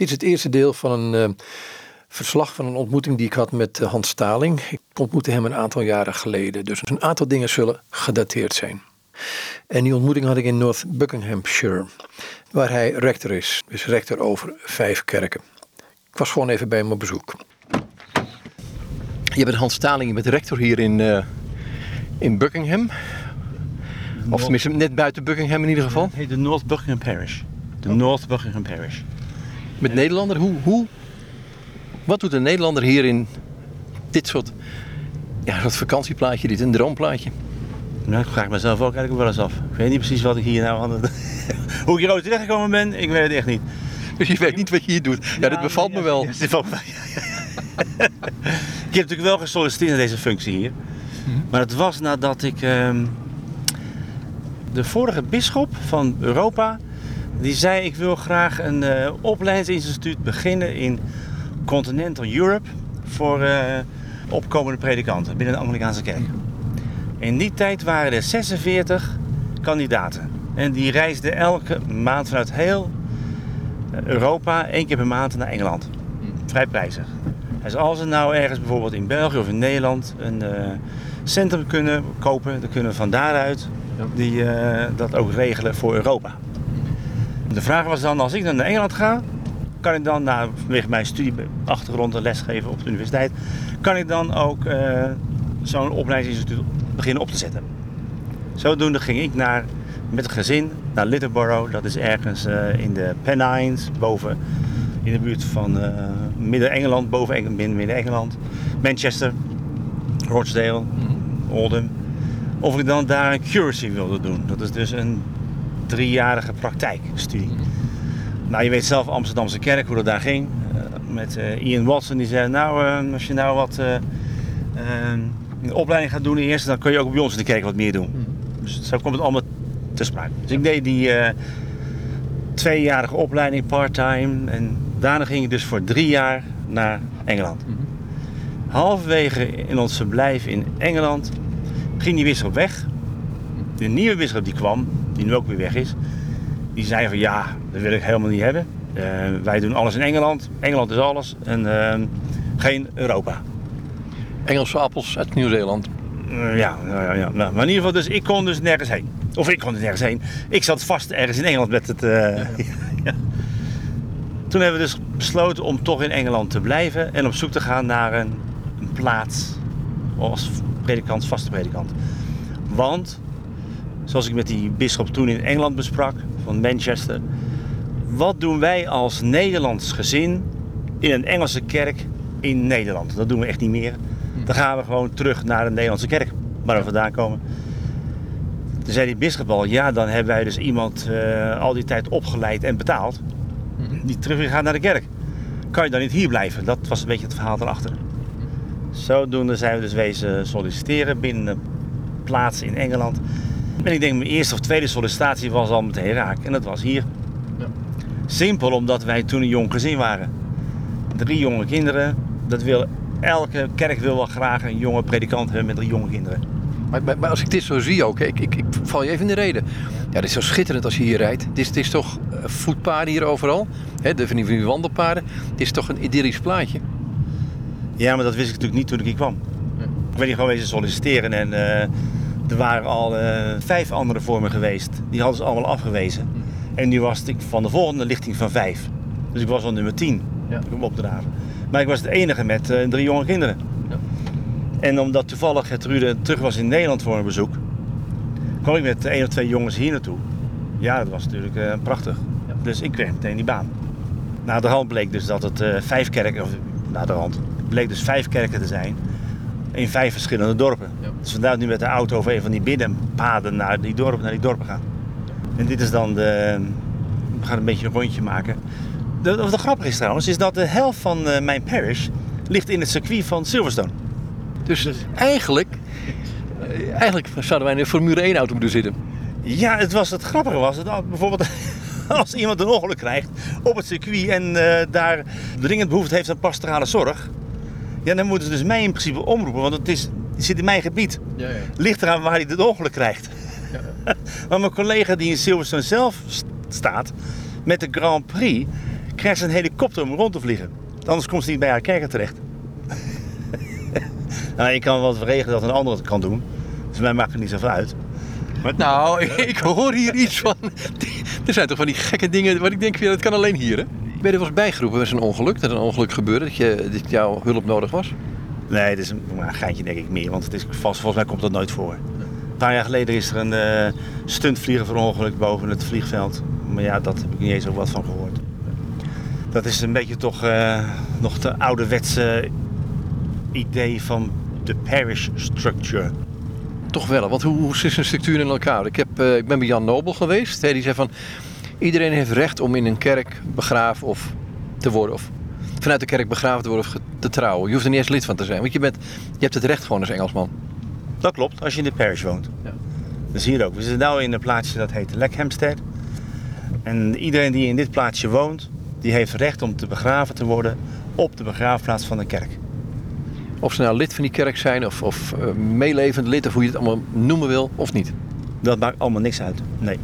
Dit is het eerste deel van een uh, verslag van een ontmoeting die ik had met uh, Hans Staling. Ik ontmoette hem een aantal jaren geleden, dus een aantal dingen zullen gedateerd zijn. En die ontmoeting had ik in North Buckinghamshire, waar hij rector is, dus rector over vijf kerken. Ik was gewoon even bij hem op bezoek. Je bent Hans Staling, je bent rector hier in, uh, in Buckingham. Of tenminste net buiten Buckingham in ieder geval. Het heet de North Buckingham Parish. De North Buckingham Parish. Met Nederlander, hoe, hoe, wat doet een Nederlander hier in dit soort, ja, soort vakantieplaatje, dit een droomplaatje? Nou, ik vraag mezelf ook eigenlijk wel eens af. Ik weet niet precies wat ik hier nou aan het... Hoe ik hier ooit terechtgekomen ben, ik weet het echt niet. Dus je weet niet wat je hier doet. Ja, dit bevalt me wel. Ja, dit bevalt me ik heb natuurlijk wel gesolliciteerd naar deze functie hier. Maar het was nadat ik... ehm, de vorige bisschop van Europa... die zei ik wil graag een eh, opleidingsinstituut beginnen in Continental Europe... voor eh, opkomende predikanten binnen de Anglikaanse kerk. In die tijd waren er 46 kandidaten. En die reisden elke maand vanuit heel Europa één keer per maand naar Engeland. Vrij prijzig. Dus als ze nou ergens bijvoorbeeld in België of in Nederland een uh, centrum kunnen kopen, dan kunnen we van daaruit die, uh, dat ook regelen voor Europa. De vraag was dan, als ik dan naar Engeland ga, kan ik dan, na vanwege mijn studieachtergrond en lesgeven op de universiteit, kan ik dan ook uh, zo'n opleidingsinstituut beginnen op te zetten. Zodoende ging ik naar, met het gezin naar Littleborough. Dat is ergens uh, in de Pennines, boven in de buurt van uh, Midden-Engeland, boven Midden-Engeland. Manchester, Rochdale, Oldham. Of ik dan daar een curacy wilde doen. Dat is dus een driejarige praktijkstudie. Nou, je weet zelf Amsterdamse kerk, hoe dat daar ging. Uh, met Ian Watson, die zei, nou, als je nou wat een opleiding gaat doen eerst, dan kun je ook bij ons in de kerk wat meer doen. Dus zo komt het allemaal te sprake. Dus ik deed die tweejarige opleiding part-time en daarna ging ik dus voor drie jaar naar Engeland. Mm -hmm. Halverwege in ons verblijf in Engeland ging die bisschop weg. De nieuwe bisschop die kwam, die nu ook weer weg is, die zei van ja, dat wil ik helemaal niet hebben. Uh, wij doen alles in Engeland, Engeland is alles en uh, geen Europa. Engelse appels uit Nieuw-Zeeland. Uh, ja, ja, ja, maar in ieder geval, dus ik kon dus nergens heen. Of ik kon er nergens heen. Ik zat vast ergens in Engeland met het. Ja. ja. Toen hebben we dus besloten om toch in Engeland te blijven en op zoek te gaan naar een, een plaats als predikant, vaste predikant. Want, zoals ik met die bisschop toen in Engeland besprak, van Manchester, wat doen wij als Nederlands gezin in een Engelse kerk in Nederland? Dat doen we echt niet meer. Dan gaan we gewoon terug naar de Nederlandse kerk, waar we vandaan komen. Toen zei die bisschop al, ja, dan hebben wij dus iemand uh, al die tijd opgeleid en betaald. Die terug gaat naar de kerk. Kan je dan niet hier blijven? Dat was een beetje het verhaal erachter. Zodoende zijn we dus wezen solliciteren binnen een plaats in Engeland. En ik denk mijn eerste of tweede sollicitatie was al meteen raak. En dat was hier. Ja. Simpel omdat wij toen een jong gezin waren. Drie jonge kinderen. Dat wil, elke kerk wil wel graag een jonge predikant hebben met drie jonge kinderen. Maar, maar, maar, als ik dit zo zie ook, ik, ik, ik, val je even in de reden. Ja, het is zo schitterend als je hier rijdt. Het is, toch uh, voetpaden hier overal. Hè, de van die wandelpaden. Het is toch een idyllisch plaatje. Ja, maar dat wist ik natuurlijk niet toen ik hier kwam. Ik ben hier gewoon wezen solliciteren en uh, er waren al uh, vijf andere voor me geweest. Die hadden ze allemaal afgewezen. Hm. En nu was ik van de volgende lichting van vijf. Dus ik was al nummer tien ja. om op te draven. Maar ik was de enige met drie jonge kinderen. Ja. En omdat toevallig het Rude terug was in Nederland voor een bezoek, kwam ik met één of twee jongens hier naartoe. Ja, dat was natuurlijk uh, prachtig. Ja. Dus ik kreeg meteen die baan. Na de hand bleek dus dat het vijf kerken, of na de hand, bleek dus vijf kerken te zijn in vijf verschillende dorpen. Ja. Dus vandaar nu met de auto over een van die binnenpaden naar die dorpen, naar die dorpen gaan. En dit is dan de. We gaan een beetje een rondje maken. De, wat de grappig is trouwens, is dat de helft van uh, mijn parish ligt in het circuit van Silverstone. Dus eigenlijk, eigenlijk zouden wij in een Formule 1 auto moeten zitten. Ja, het, was, het grappige was dat bijvoorbeeld als iemand een ongeluk krijgt op het circuit en uh, daar dringend behoefte heeft aan pastorale zorg. Ja, dan moeten ze dus mij in principe omroepen, want het, is, het zit in mijn gebied. Ja, ja. Ligt eraan waar hij het ongeluk krijgt. Ja. maar mijn collega die in Silverstone zelf staat met de Grand Prix, krijgt ze een helikopter om rond te vliegen. Anders komt ze niet bij haar kerker terecht. nou, ik kan wel regelen dat een ander het kan doen. Dus mij maakt het niet zoveel uit. Maar... Nou, ik hoor hier iets van. Er zijn toch van die gekke dingen. Wat ik denk, dat kan alleen hier, hè? Ben je er wel eens bijgeroepen met een ongeluk? Dat een ongeluk gebeurde, dat, je, dat jouw hulp nodig was? Nee, het is een, een geintje denk ik meer, want het is vast, volgens mij komt dat nooit voor. Een paar jaar geleden is er een uh, stuntvlieger verongelukt boven het vliegveld. Maar ja, dat heb ik niet eens ook wat van gehoord. Dat is een beetje toch uh, nog de ouderwetse idee van de parish structure. Toch wel, want hoe, hoe zit een structuur in elkaar? Ik, heb, uh, ik ben bij Jan Nobel geweest. die zei van, iedereen heeft recht om in een kerk begraven of te worden. Of vanuit de kerk begraven te worden of te trouwen. Je hoeft er niet eens lid van te zijn, want je, bent, je hebt het recht gewoon als Engelsman. Dat klopt, als je in de parish woont. Ja. Dat zie je ook. We zitten nu in een plaatsje dat heet Leckhamstead. En iedereen die in dit plaatsje woont, die heeft recht om te begraven te worden op de begraafplaats van de kerk. Of ze nou lid van die kerk zijn of, of uh, meelevend lid of hoe je het allemaal noemen wil of niet. Dat maakt allemaal niks uit. Nee.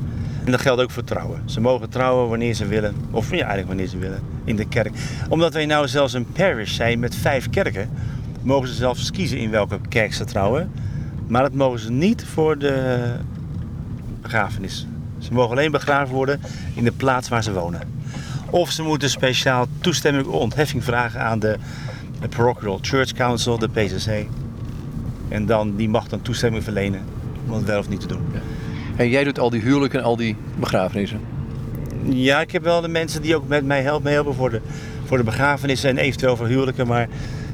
En dat geldt ook voor trouwen. Ze mogen trouwen wanneer ze willen, of ja, eigenlijk wanneer ze willen, in de kerk. Omdat wij nou zelfs een parish zijn met vijf kerken, mogen ze zelfs kiezen in welke kerk ze trouwen. Maar dat mogen ze niet voor de begrafenis. Ze mogen alleen begraven worden in de plaats waar ze wonen. Of ze moeten speciaal toestemming of ontheffing vragen aan de, Parochial Church Council, de PCC. En dan, die mag dan toestemming verlenen om het wel of niet te doen. En jij doet al die huwelijken en al die begrafenissen? Ja, ik heb wel de mensen die ook met mij helpen, meehelpen voor de, voor de begrafenissen en eventueel voor huwelijken. Maar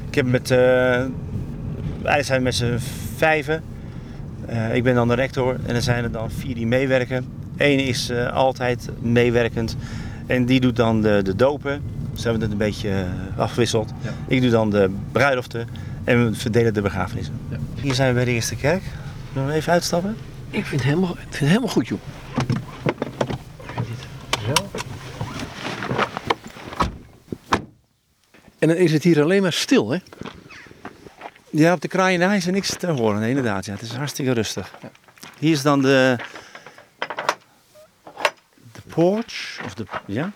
ik heb met, uh, eigenlijk zijn met z'n vijven. Uh, ik ben dan de rector en er zijn er dan vier die meewerken. Eén is uh, altijd meewerkend en die doet dan de, de dopen. Ze hebben het een beetje afgewisseld. Ja. Ik doe dan de bruiloften en we verdelen de begrafenissen. Ja. Hier zijn we bij de eerste kerk. Zullen we even uitstappen? Ik vind het helemaal, ik vind het helemaal goed, joh. Zo. En dan is het hier alleen maar stil, hè? Ja, op de kraaienij is er niks te horen, nee, inderdaad. Ja. Het is hartstikke rustig. Ja. Hier is dan de, de porch, of de, ja.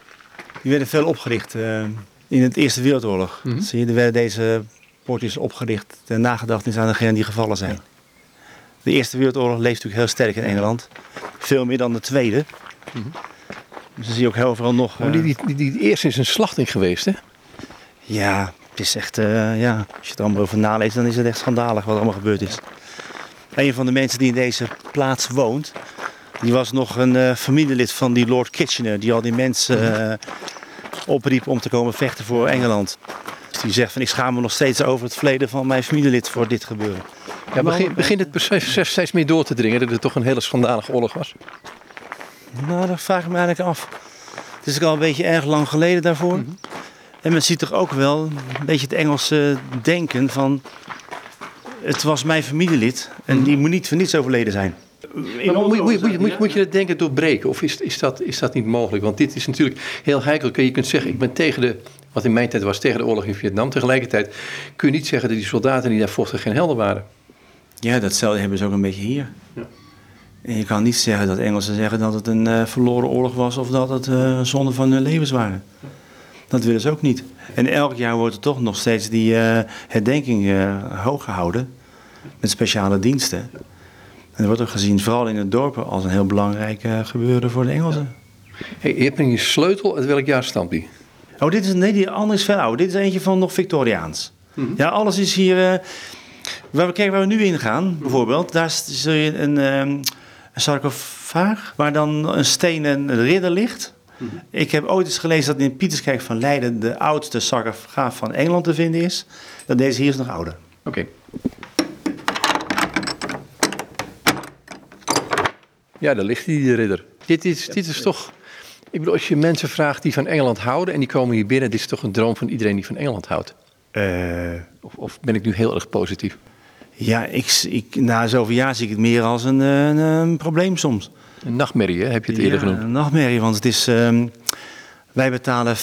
Die werden veel opgericht uh, in het Eerste Wereldoorlog. Mm -hmm. Zie je, er werden deze poortjes opgericht ter nagedachtenis aan degenen die gevallen zijn. Ja. De Eerste Wereldoorlog leeft natuurlijk heel sterk in Engeland. Veel meer dan de Tweede. Mm -hmm. Dus dan zie je ook heel veel nog... Uh... die, die, die, die, eerste is een slachting geweest, hè? Ja, het is echt... Uh, ja, als je het allemaal over naleest, dan is het echt schandalig wat er allemaal gebeurd is. Een van de mensen die in deze plaats woont... die was nog een uh, familielid van die Lord Kitchener... die al die mensen opriep om te komen vechten voor Engeland. Dus die zegt van ik schaam me nog steeds over het verleden van mijn familielid voor dit gebeuren. Ja, begin, begint het besef steeds meer door te dringen dat het toch een hele schandalige oorlog was? Nou, dat vraag ik me eigenlijk af. Het is al een beetje erg lang geleden daarvoor. Mm -hmm. En men ziet toch ook wel een beetje het Engelse denken van... Het was mijn familielid en die moet niet voor niets overleden zijn. Maar moet, moet, moet, moet, moet je dat denken doorbreken of is, is, dat, is dat niet mogelijk? Want dit is natuurlijk heel heikel. Je kunt zeggen, ik ben tegen de, wat in mijn tijd was, tegen de oorlog in Vietnam. Tegelijkertijd kun je niet zeggen dat die soldaten die daar vochten geen helden waren. Ja, datzelfde hebben ze ook een beetje hier. Ja. En je kan niet zeggen dat Engelsen zeggen dat het een uh, verloren oorlog was of dat het uh, zonde van hun levens waren. Dat willen ze ook niet. En elk jaar wordt er toch nog steeds die uh, herdenking hoog gehouden. Met speciale diensten. En dat wordt ook gezien, vooral in het dorpen, als een heel belangrijk gebeuren voor de Engelsen. Hey, je hebt een sleutel, uit welk jaar stamt die? Oh, dit is, nee, die andere is veel ouder. Dit is eentje van nog Victoriaans. Mm -hmm. Ja, alles is hier... Waar we, kijk, waar we nu in gaan, bijvoorbeeld, daar zul je een, um, een sarcofaag waar dan een stenen ridder ligt. -hmm. Ik heb ooit eens gelezen dat in Pieterskerk van Leiden de oudste sarcofaag van Engeland te vinden is. Dat deze hier is nog ouder. Oké. Okay. Ja, daar ligt die ridder. Dit is, dit is toch... Ik bedoel, als je mensen vraagt die van Engeland houden en die komen hier binnen, dit is toch een droom van iedereen die van Engeland houdt? Uh, of, of, ben ik nu heel erg positief? Ja, ik, ik, na zoveel jaar zie ik het meer als een, een, een probleem soms. Een nachtmerrie, hè? heb je het eerder ja, genoemd? Een nachtmerrie, want het is, um, wij betalen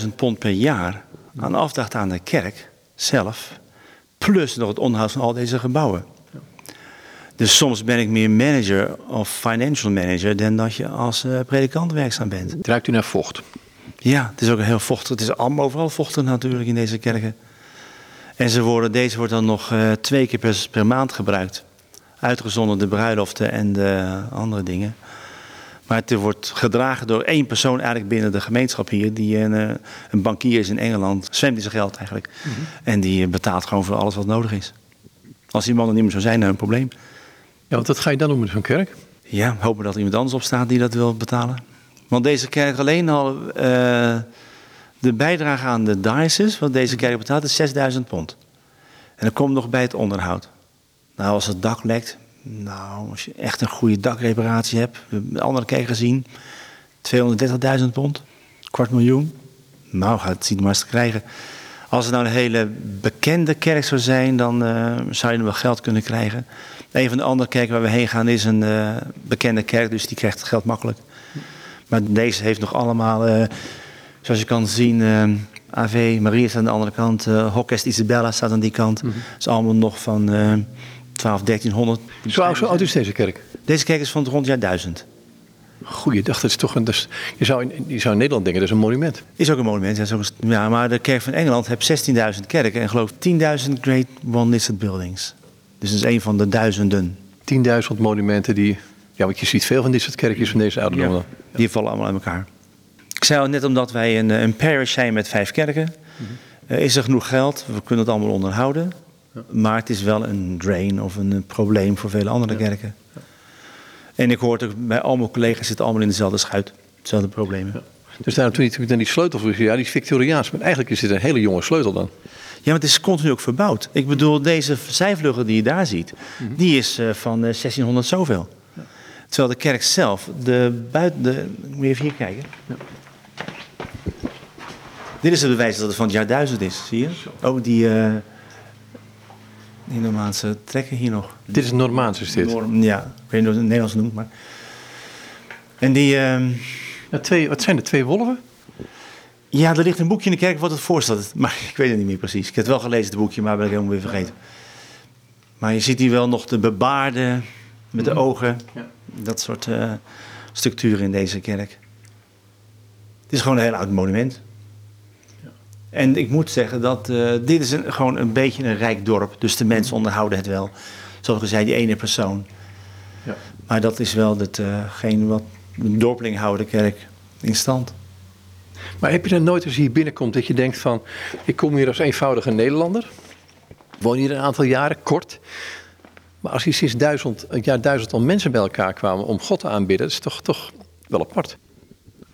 50.000 pond per jaar aan afdracht aan de kerk zelf. Plus nog het onderhoud van al deze gebouwen. Dus soms ben ik meer manager of financial manager dan dat je als uh, predikant werkzaam bent. Ruikt u naar vocht? Ja, het is ook heel vochtig. Het is allemaal overal vochtig natuurlijk in deze kerken. En ze worden, deze wordt dan nog uh, twee keer per, per, maand gebruikt. Uitgezonderd de bruiloften en de andere dingen. Maar het wordt gedragen door één persoon eigenlijk binnen de gemeenschap hier. Die een, uh, een bankier is in Engeland. Zwemt in zijn geld eigenlijk. Mm -hmm. En die betaalt gewoon voor alles wat nodig is. Als die man er niet meer zou zijn, dan een probleem. Ja, want wat ga je dan doen met zo'n kerk? Ja, hopen dat er iemand anders op staat die dat wil betalen. Want deze kerk alleen al, uh, de bijdrage aan de diocese, wat deze kerk betaalt, is 6000 pond. En dan komt nog bij het onderhoud. Nou, als het dak lekt, nou, als je echt een goede dakreparatie hebt, we hebben andere kerken gezien, 230.000 pond, kwart miljoen. Nou, gaat het zien maar eens te krijgen. Als het nou een hele bekende kerk zou zijn, dan uh, zou je er wel geld kunnen krijgen. Een van de andere kerken waar we heen gaan is een uh, bekende kerk, dus die krijgt het geld makkelijk. Maar deze heeft nog allemaal, uh, zoals je kan zien, AV, Maria staat aan de andere kant, uh, Hockest Isabella staat aan die kant. Mm -hmm. Dat is allemaal nog van 12, 1300. Zo oud, zo oud is deze kerk? Deze kerk is van het rond jaar 1000. Goeiedag, dat is toch een. Dus, je, zou in, je zou in Nederland denken, dat is een monument. Is ook een monument, ja, zo, ja maar de kerk van Engeland heeft 16.000 kerken en geloof 10.000 Great One Listed Buildings. Dus dat is een van de duizenden. 10.000 monumenten die. Ja, want je ziet veel van dit soort kerkjes van deze oude ja, Die vallen allemaal uit elkaar. Ik zei al net omdat wij een, een parish zijn met vijf kerken. -hmm. uh, is er genoeg geld? We kunnen het allemaal onderhouden. Ja. Maar het is wel een drain of een, een probleem voor vele andere ja. kerken. Ja. En ik hoor ook bij al mijn collega's zitten allemaal in dezelfde schuit. Hetzelfde problemen. Dus daarom toen je dan die sleutel vroeg, ja, die is Victoriaans. Maar eigenlijk is dit een hele jonge sleutel dan. Ja, maar het is continu ook verbouwd. Ik bedoel, deze zijvleugel die je daar ziet, mm -hmm. die is uh, van uh, 1600 zoveel. Terwijl de kerk zelf, de buiten, de, moet je even hier kijken. Dit is het bewijs dat het van het jaar 1000 is, zie je? Ook die, uh, die Normaanse trekken hier nog. Dit is Normaans, is dit? Norm, ja, ik weet niet hoe het Nederlands noemt, maar... En die... Uh, ja, twee, wat zijn er, twee wolven? Ja, er ligt een boekje in de kerk wat het voorstelt. Maar ik weet het niet meer precies. Ik heb het wel gelezen, het boekje, maar ben ik helemaal weer vergeten. Maar je ziet hier wel nog de bebaarde met de ogen. Ja. Dat soort uh, structuren in deze kerk. Het is gewoon een heel oud monument. En ik moet zeggen dat uh, dit is een, gewoon een beetje een rijk dorp. Dus de mensen onderhouden het wel. Zoals gezegd, die ene persoon. Ja. Maar dat is wel hetgeen uh, wat de dorpeling houden de kerk in stand. Maar heb je dan nooit als je hier binnenkomt dat je denkt van... ik kom hier als eenvoudige Nederlander. Woon hier een aantal jaren, kort. Maar als hier sinds duizend, het jaar duizend al mensen bij elkaar kwamen om God te aanbidden... dat is toch, toch wel apart.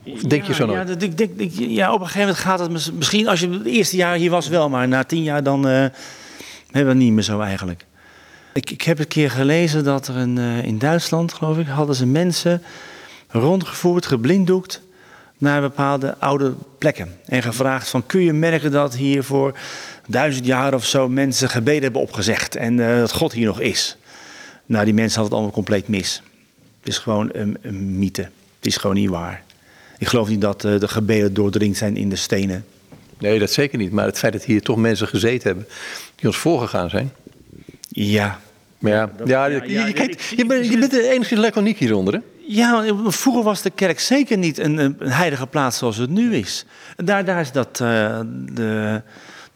Denk ja, je zo nooit? Ja, dat, ik denk, ik, ja, op een gegeven moment gaat het misschien... als je het eerste jaar hier was wel, maar na tien jaar dan... Uh, hebben we het niet meer zo eigenlijk. Ik, ik heb een keer gelezen dat er een, uh, in Duitsland, geloof ik... hadden ze mensen rondgevoerd, geblinddoekt naar bepaalde oude plekken. En gevraagd van, kun je merken dat hier voor duizend jaar of zo mensen gebeden hebben opgezegd en uh, dat God hier nog is? Nou, die mensen hadden het allemaal compleet mis. Het is gewoon een, een mythe. Het is gewoon niet waar. Ik geloof niet dat uh, de gebeden doordringd zijn in de stenen. Nee, dat zeker niet. Maar het feit dat hier toch mensen gezeten hebben die ons voorgegaan zijn. Ja. Maar ja, ja, ja, je, kijkt, je, bent, je bent enige laconiek hieronder, hè? Ja, vroeger was de kerk zeker niet een, een heilige plaats zoals het nu is. Daar, daar is dat. Uh, de,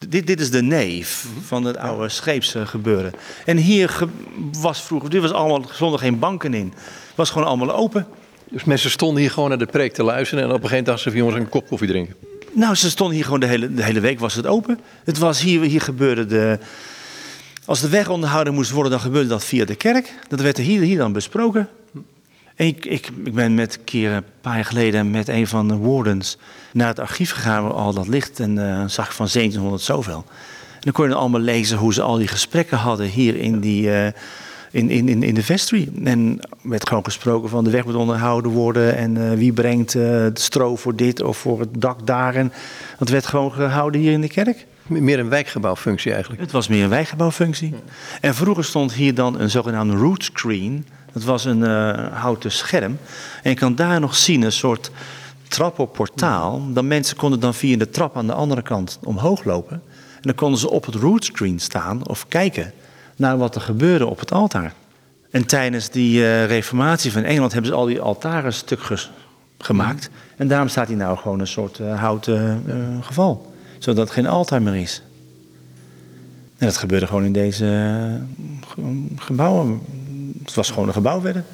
dit, dit is de neef van het oude scheepsgebeuren. En hier ge, was vroeger, dit was allemaal zonder geen banken in. Het was gewoon allemaal open. Dus mensen stonden hier gewoon naar de preek te luisteren en op een gegeven moment dachten ze: jongens, een kop koffie drinken. Nou, ze stonden hier gewoon de hele, de hele week was het open. Het was hier, hier gebeurde de. Als de weg onderhouden moest worden, dan gebeurde dat via de kerk. Dat werd er hier, hier dan besproken. En ik, ik, ik ben met een keer een paar jaar geleden met een van de wardens naar het archief gegaan waar al dat ligt. En uh, zag ik van 1700 zoveel. En dan kon je dan allemaal lezen hoe ze al die gesprekken hadden hier in, die, uh, in, in, in, in de vestry. En werd gewoon gesproken van de weg moet onderhouden worden. En uh, wie brengt de stro voor dit of voor het dak daar. En dat werd gewoon gehouden hier in de kerk. Meer een wijkgebouwfunctie eigenlijk. Het was meer een wijkgebouwfunctie. En vroeger stond hier dan een zogenaamde root screen. Dat was een uh, houten scherm. En je kan daar nog zien een soort trap op portaal. Dan mensen konden dan via de trap aan de andere kant omhoog lopen. En dan konden ze op het rootscreen staan of kijken naar wat er gebeurde op het altaar. En tijdens die uh, reformatie van Engeland hebben ze al die altaren stuk gemaakt. En daarom staat hij nou gewoon een soort uh, houten uh, geval. Zodat het geen altaar meer is. En dat gebeurde gewoon in deze gebouwen. Het was gewoon een gebouw verder.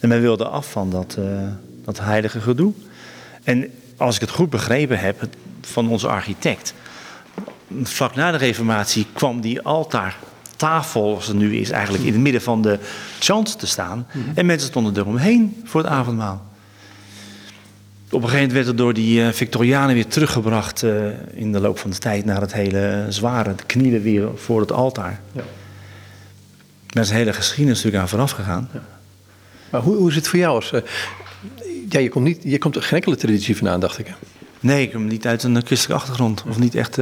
En men wilde af van dat, dat heilige gedoe. En als ik het goed begrepen heb van onze architect. Vlak na de reformatie kwam die altaartafel, zoals het nu is, eigenlijk in het midden van de chant te staan. Mhm. En mensen stonden eromheen voor het avondmaal. Op een gegeven moment werd het door die uh, Victorianen weer teruggebracht uh, in de loop van de tijd naar het hele zware, knielen weer voor het altaar. Ja. Daar is een hele geschiedenis natuurlijk aan vooraf gegaan. Ja. Maar hoe, hoe is het voor jou als... Uh, ja, je komt, niet, je komt geen enkele traditie vandaan, dacht ik. Nee, ik kom niet uit een christelijke achtergrond. Of niet echt,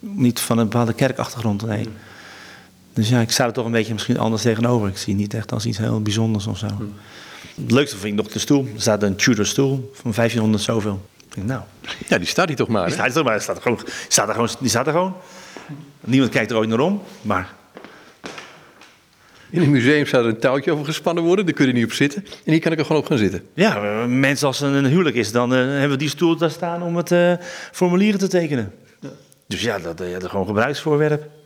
niet van een bepaalde kerkachtergrond, nee. Dus ja, ik sta er toch een beetje misschien anders tegenover. Ik zie het niet echt als iets heel bijzonders of zo. Het leukste vind ik nog de stoel. Er staat een Tudor stoel van 1500 zoveel. Ik nou. Ja, die staat hier toch maar. Die staat hier toch maar. Die staat er gewoon. Die staat er gewoon. Die staat er gewoon. Niemand kijkt er ooit naar om, maar. In het museum zou er een touwtje over gespannen worden, daar kun je niet op zitten. En hier kan ik er gewoon op gaan zitten. Ja, mensen als een huwelijk is, dan uh, hebben we die stoel daar staan om het uh, formulieren te tekenen. Dus ja, dat is uh, gewoon gebruiksvoorwerp.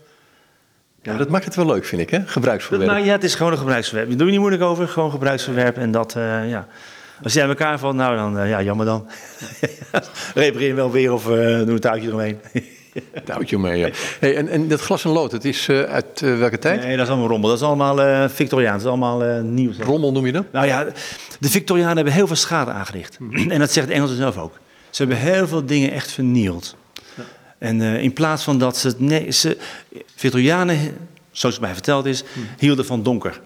Ja, dat maakt het wel leuk, vind ik, hè? Gebruiksverwerp. Nou ja, het is gewoon een gebruiksverwerp. Je doet je niet moeilijk over, gewoon gebruiksverwerp. En dat, uh, ja. Als je aan elkaar valt, nou dan, uh, ja, jammer dan. Repareer wel weer of uh, doe een touwtje eromheen. touwtje omheen, ja. Hey, en, en dat glas en lood, het is uit welke tijd? Nee, dat is allemaal rommel. Dat is allemaal Victoriaans, dat is allemaal nieuw. Rommel noem je dat? Nou ja, de Victorianen hebben heel veel schade aangericht. Hmm. en dat zegt de Engelsen zelf ook. Ze hebben heel veel dingen echt vernield. En in plaats van dat ze... Nee, ze Victorianen zoals het mij verteld is, hielden van donker.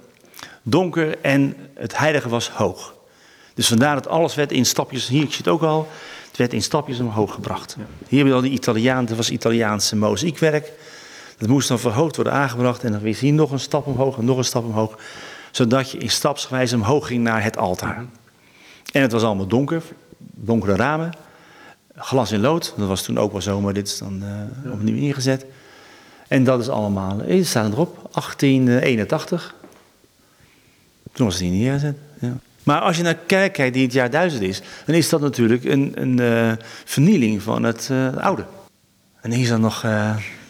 Donker en het heilige was hoog. Dus vandaar dat alles werd in stapjes, hier zie je het ook al, het werd in stapjes omhoog gebracht. Hier hebben we al die Italiaan, dat was Italiaanse mozaïekwerk. Dat moest dan verhoogd worden aangebracht en dan weer hier nog een stap omhoog en nog een stap omhoog. Zodat je in stapsgewijze omhoog ging naar het altaar. En het was allemaal donker, donkere ramen, glas in lood. Dat was toen ook wel zo, maar dit is dan uh, opnieuw ingezet. En dat is allemaal, er staat erop, 1881. Toen was het hier neergezet. Ja. Maar als je naar kerk kijkt die het jaar duizend is, dan is dat natuurlijk een, een uh, vernieling van het uh, oude. En hier is dan nog,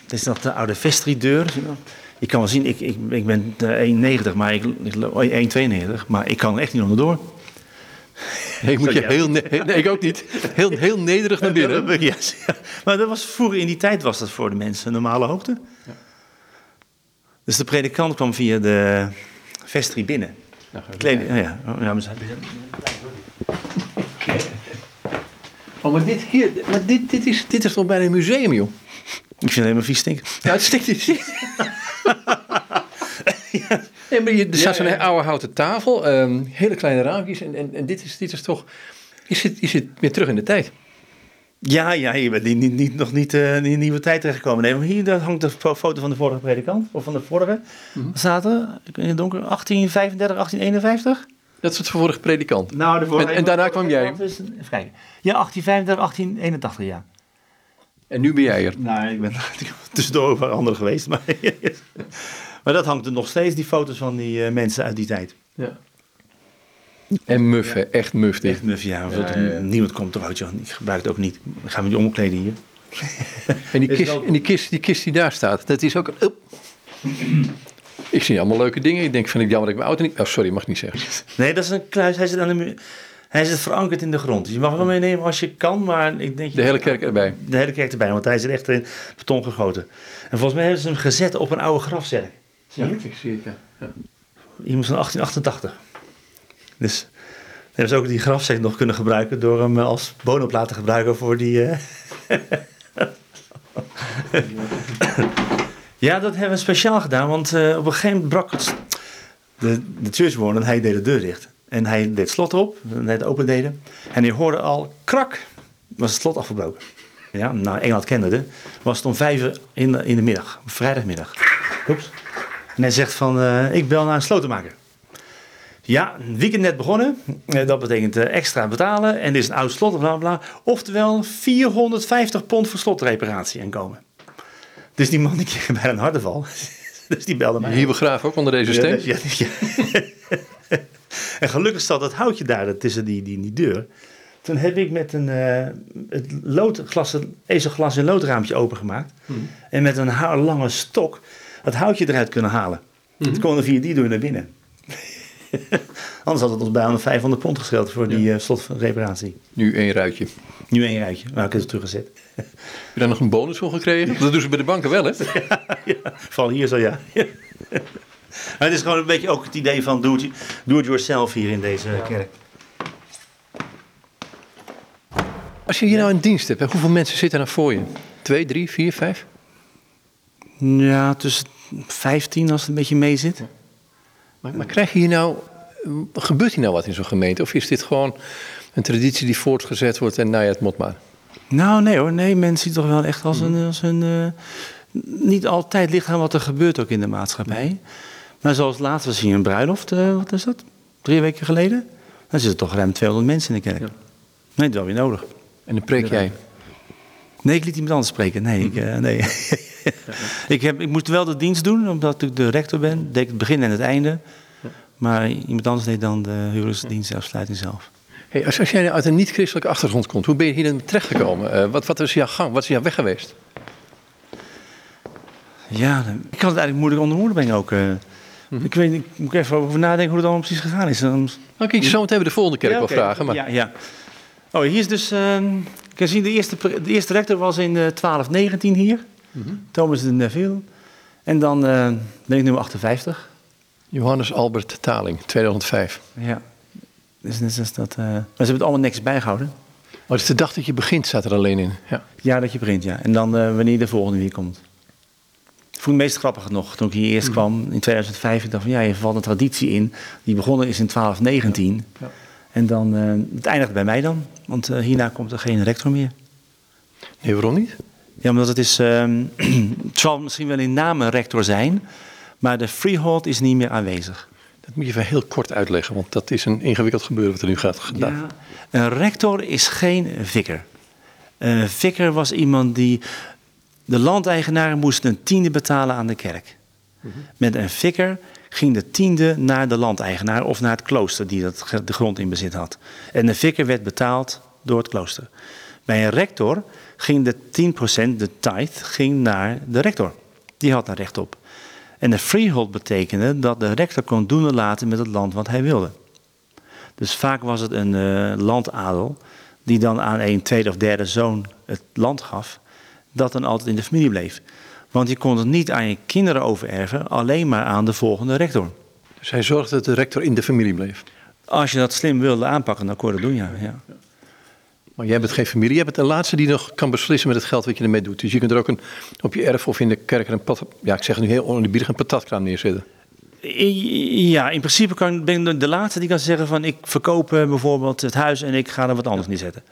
is nog de oude vestrideur. Je kan wel zien, ik, ik, ik ben 1,90, maar ik, ik 1,92, maar ik kan echt niet onderdoor. Ik moet je heel, nee, ik ook niet. Heel, heel nederig naar binnen. Ja, maar dat was, vroeger in die tijd was dat voor de mensen een normale hoogte. Ja. Dus de predikant kwam via de vestrie binnen. Nou, Kleding, oh ja, oh, ja, maar Oh, maar dit hier, maar dit, dit, is, dit is toch bijna een museum, joh? Ik vind het helemaal vies stinken. Ja, het stinkt niet. ja. Nee, maar je, er staat zo'n oude houten tafel, um, hele kleine raampjes. En, en, en dit, is, dit is toch. Je zit, je zit weer terug in de tijd. Ja, ja, je bent niet, niet, nog niet uh, in een nieuwe tijd terechtgekomen. Nee, maar hier hangt de foto van de vorige predikant, of van de vorige. Mm Zaten in het donker 1835, 1851. Dat is het vorige predikant. Nou, de vorige en, en daarna kwam jij. Is, even kijken. Ja, 1835, 1881, ja. En nu ben jij er. Nou, ik ben tussendoor over anderen geweest. Maar Maar dat hangt er nog steeds, die foto's van die uh, mensen uit die tijd. Ja. En muf, ja. echt muf dit. Echt muf, ja. ja, ja. Niemand komt eruit, joh. Ik gebruik het ook niet. Dan gaan we die omkleden hier. en die kist, en die, kist, die kist die daar staat, dat is ook... Oh. Ik zie allemaal leuke dingen. Ik denk, vind ik jammer dat ik mijn auto niet... Oh, sorry, mag niet zeggen. Nee, dat is een kluis. Hij zit aan de muur. Hij zit verankerd in de grond. Dus je mag hem meenemen als je kan, maar ik denk... De hele kerk erbij? De hele kerk erbij, want hij zit echt in beton gegoten. En volgens mij hebben ze hem gezet op een oude grafzerk. Ja, ik zie het, ja. ja. Iemand van 1888. Dus hebben ze ook die grafzet nog kunnen gebruiken door hem als bonenplaat te gebruiken voor die. Uh... ja, dat hebben we speciaal gedaan, want uh, op een gegeven moment brak het. De, de churchwarden, hij deed de deur dicht. En hij deed het slot op, net open deden. En je hoorde al krak, was het slot afgebroken. Ja, nou, Engeland kende het. Was het om vijf uur in de, in de middag, vrijdagmiddag. Oeps. En hij zegt van, uh, ik bel naar een slotenmaker. Ja, weekend net begonnen. Eh, dat betekent uh, extra betalen. En dit is een oud slot, bla bla. Oftewel 450 pond voor slotreparatie inkomen. Dus die man die kreeg bij een harteval. dus die belde mij. Hier begraven ook onder deze steen? Ja, ja, en gelukkig staat dat houtje daar tussen die, die, die deur. Toen heb ik met een uh, het loodglas, ezelglas en loodraampje opengemaakt. Mm. En met een lange stok het houtje eruit kunnen halen. Mm. Het kon via die deur naar binnen. Anders had het ons bijna 500 pond gescheeld voor die uh, slotreparatie. Nu één ruitje. Nu één ruitje. Maar ik heb het teruggezet. Heb je daar nog een bonus voor gekregen? Dat doen ze bij de banken wel, hè? ja, ja. Vooral hier zo, ja. maar het is gewoon een beetje ook het idee van do it, do it yourself hier in deze kerk. Als je hier nou een dienst hebt, hoeveel mensen zitten er nou voor je? Twee, drie, vier, vijf? Ja, tussen vijftien als het een beetje mee zit. Maar, maar krijg je hier nou, gebeurt hier nou wat in zo'n gemeente? Of is dit gewoon een traditie die voortgezet wordt en nou ja, het moet maar? Nou, nee hoor. Nee, mensen zien toch wel echt als een... Als een uh, niet altijd ligt aan wat er gebeurt ook in de maatschappij. Maar zoals laatst was hier een bruiloft, uh, wat is dat? Drie weken geleden. Dan zitten toch ruim 200 mensen in de kerk. Ja. Nee, dat is wel weer nodig. En dan preek jij? Nee, ik liet iemand anders spreken. Nee, ik, uh, nee. ik, heb, ik moest wel de dienst doen, omdat ik de rector ben. Deed het begin en het einde. Maar iemand anders deed dan de huwelijksdienst afsluiting zelf. Hey, als, als jij uit een niet-christelijke achtergrond komt, hoe ben je hier dan terechtgekomen? Uh, wat, wat is jouw gang? Wat is jouw weg geweest? Ja, ik kan het eigenlijk moeilijk onder woorden brengen ook. Uh, mm-hmm. Ik weet, ik moet even over nadenken hoe het allemaal precies gegaan is. Dan nou, kun je zo meteen de volgende kerk ja, wel vragen. Maar... Ja, ja. Oh, hier is dus. Uh, ik kan zien, de eerste, de eerste rector was in 1219 hier. Mm-hmm. Thomas de Neville. En dan ben ik nummer 58. Johannes Albert Taling, 2005. Ja. Dus, dus, dus dat, uh... Maar ze hebben het allemaal niks bijgehouden. Maar het is de dag dat je begint, staat er alleen in. Ja, ja dat je begint, ja. En dan uh, wanneer de volgende weer komt. Ik vond het meest grappig nog, toen ik hier eerst mm. kwam in 2005. Ik dacht van ja, je valt een traditie in. Die begonnen is in 1219. Ja. Ja. En dan, uh, het eindigt bij mij dan. Want uh, hierna komt er geen rector meer. Nee, waarom niet? Ja, omdat het is... Uh, het zal misschien wel in naam een rector zijn. Maar de freehold is niet meer aanwezig. Dat moet je even heel kort uitleggen, want dat is een ingewikkeld gebeuren wat er nu gaat gedaan. Ja, een rector is geen vicar. Een vicar was iemand die. De landeigenaren moesten een tiende betalen aan de kerk. Mhm. Met een vicar ging de tiende naar de landeigenaar of naar het klooster die dat, de grond in bezit had. En de vicar werd betaald door het klooster. Bij een rector ging de 10%, de tithe, ging naar de rector. Die had daar recht op. En de freehold betekende dat de rector kon doen en laten met het land wat hij wilde. Dus vaak was het een uh, landadel die dan aan een tweede of derde zoon het land gaf, dat dan altijd in de familie bleef. Want je kon het niet aan je kinderen overerven, alleen maar aan de volgende rector. Dus hij zorgde dat de rector in de familie bleef? Als je dat slim wilde aanpakken, dan kon je dat doen, ja. ja. Maar jij bent geen familie. Jij bent de laatste die nog kan beslissen met het geld wat je ermee doet. Dus je kunt er ook een, op je erf of in de kerk een pat, ja, ik zeg het nu heel onerbiedig, een patatkraam neerzetten. Ja, in principe kan, ben ik de laatste die kan zeggen van ik verkoop eh, bijvoorbeeld het huis en ik ga er wat anders ja. neerzetten.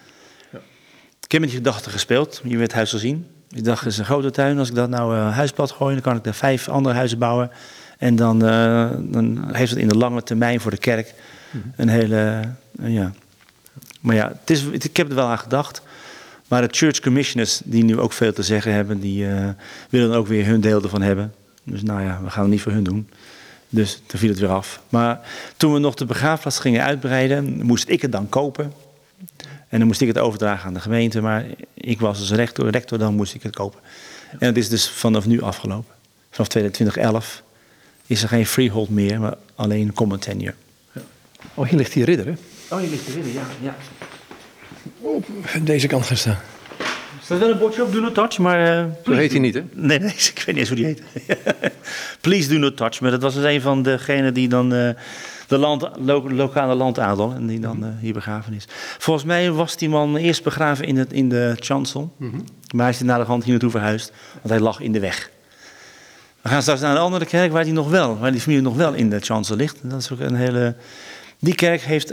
Ja. Ik heb met die gedachte gespeeld. Je weet het huis al zien. Ik dacht, het is een grote tuin. Als ik dat nou uh, huisplat gooi, dan kan ik er vijf andere huizen bouwen. En dan, uh, dan heeft het in de lange termijn voor de kerk mhm. een hele, ja, maar ja, het is, ik heb er wel aan gedacht. Maar de church commissioners, die nu ook veel te zeggen hebben, die willen ook weer hun deel ervan hebben. Dus nou ja, we gaan het niet voor hun doen. Dus toen viel het weer af. Maar toen we nog de begraafplaats gingen uitbreiden, moest ik het dan kopen. En dan moest ik het overdragen aan de gemeente. Maar ik was als rector, rector dan moest ik het kopen. En het is dus vanaf nu afgelopen. Vanaf 2011 is er geen freehold meer, maar alleen common tenure. Oh, hier ligt die ridder, hè? Oh, je ligt erin, ja. ja. Op deze kant gaan staan. Er staat wel een bordje op, do not touch, maar... Uh, Zo heet hij niet, hè? Nee, nee, ik weet niet eens hoe die heet. Please do not touch, maar dat was dus een van degenen die dan... Uh, de land, lo lokale landadel en die dan uh, hier begraven is. Volgens mij was die man eerst begraven in, het, in de chancel. Mm -hmm. Maar hij is naar de hand hier naartoe verhuisd, want hij lag in de weg. We gaan straks naar een andere kerk waar die nog wel, waar die familie nog wel in de chancel ligt. Dat is ook een hele die kerk heeft,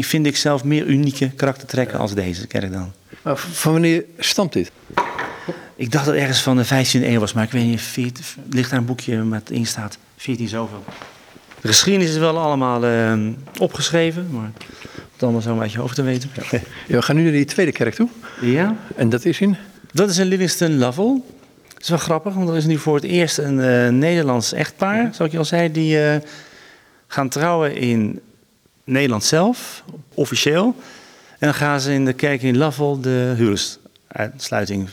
vind ik zelf, meer unieke karaktertrekken als deze kerk dan. Maar van wanneer stamt dit? Ik dacht dat het ergens van de 15e eeuw was, maar ik weet niet, 14, ligt daar een boekje met in staat, 14 zoveel. De geschiedenis is wel allemaal uh, opgeschreven, maar het allemaal zo uit je hoofd te weten. Ja, we gaan nu naar die tweede kerk toe. Ja. En dat is in? Dat is in Livingston Lovell. Dat is wel grappig, want er is nu voor het eerst een uh, Nederlands echtpaar, zoals ik al zei, die uh, gaan trouwen in Nederland zelf, officieel. En dan gaan ze in de kerk in Lavel de huwelijksuitsluiting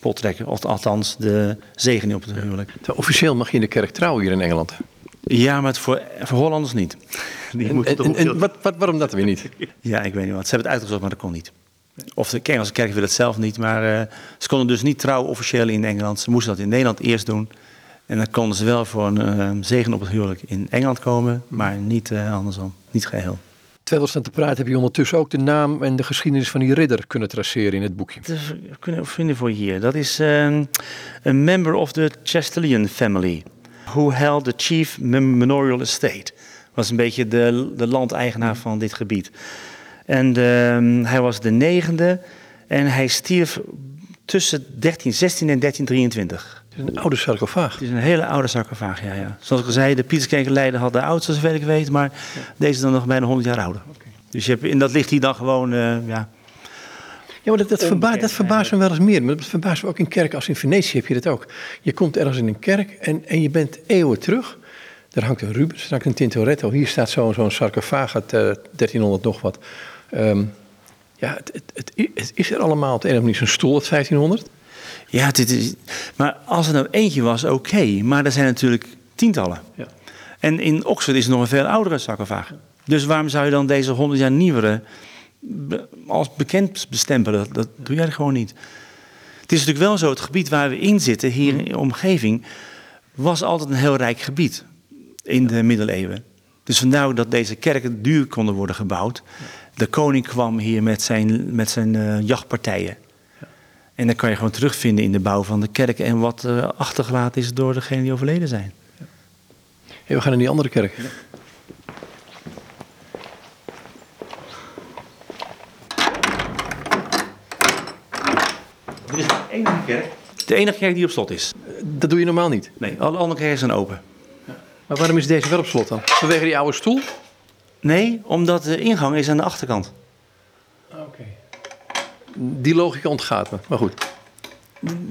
pottrekken. Of althans de zegening op het huwelijk. Officieel mag je in de kerk trouwen hier in Engeland. Ja, maar het voor, voor Hollanders niet. Die En, moeten en, toch en op- wat, wat, waarom dat weer niet? Ja, ik weet niet wat. Ze hebben het uitgezocht, maar dat kon niet. Of de Engelse kerk wil het zelf niet. Maar eh, ze konden dus niet trouwen officieel in Engeland. Ze moesten dat in Nederland eerst doen. En dan konden ze wel voor een eh, zegen op het huwelijk in Engeland komen. Maar niet eh, andersom. Niet geheel. Terwijl we staan te praten heb je ondertussen ook de naam en de geschiedenis van die ridder kunnen traceren in het boekje. Dus, we kunnen vinden voor je hier. Dat is a member of the Chastelian family. Who held the chief mem- manorial estate. Was een beetje de, de landeigenaar van dit gebied. En ehm, hij was de negende. En hij stierf tussen 1316 en 1323. Het is een oude sarcofaag. Het is een hele oude sarcofaag, ja, ja. Zoals ik al zei, de Pieterskerkenleider had de oudste, zover ik weet. Maar deze is dan nog bijna 100 jaar ouder. Dus je hebt, en dat ligt hier dan gewoon, eh, ja, Ja, maar dat, dat, verba dat verbaast me wel eens meer. Maar dat verbaast me ook in kerken als in Venetië heb je dat ook. Je komt ergens in een kerk en, en je bent eeuwen terug. Daar hangt een Rubens, daar hangt een Tintoretto. Hier staat zo'n zo'n sarcofaag uit eh, 1300 nog wat. Ehm, ja, het, het, het, i- het is er allemaal op de een of andere manier. Zo'n stoel uit 1500. Ja, dit is, maar als er nou eentje was, oké. Maar er zijn natuurlijk tientallen. Ja. En in Oxford is er nog een veel oudere sarcofaag. Dus waarom zou je dan deze 100 jaar nieuwere be- als bekend bestempelen? Dat, dat doe jij gewoon niet. Het is natuurlijk wel zo, het gebied waar we in zitten, hier in de omgeving, was altijd een heel rijk gebied in de middeleeuwen. Dus vandaar ook dat deze kerken duur konden worden gebouwd. De koning kwam hier met zijn, met zijn eh, jachtpartijen. En dan kan je gewoon terugvinden in de bouw van de kerken en wat eh, achtergelaten is door degenen die overleden zijn. Hey, we gaan naar die andere kerk. Dit is de enige kerk. De enige kerk die op slot is. Dat doe je normaal niet. Nee, alle andere kerken zijn open. Maar waarom is deze wel op slot dan? Vanwege die oude stoel? Nee, omdat de ingang is aan de achterkant. Oké. Die logica ontgaat me, maar goed.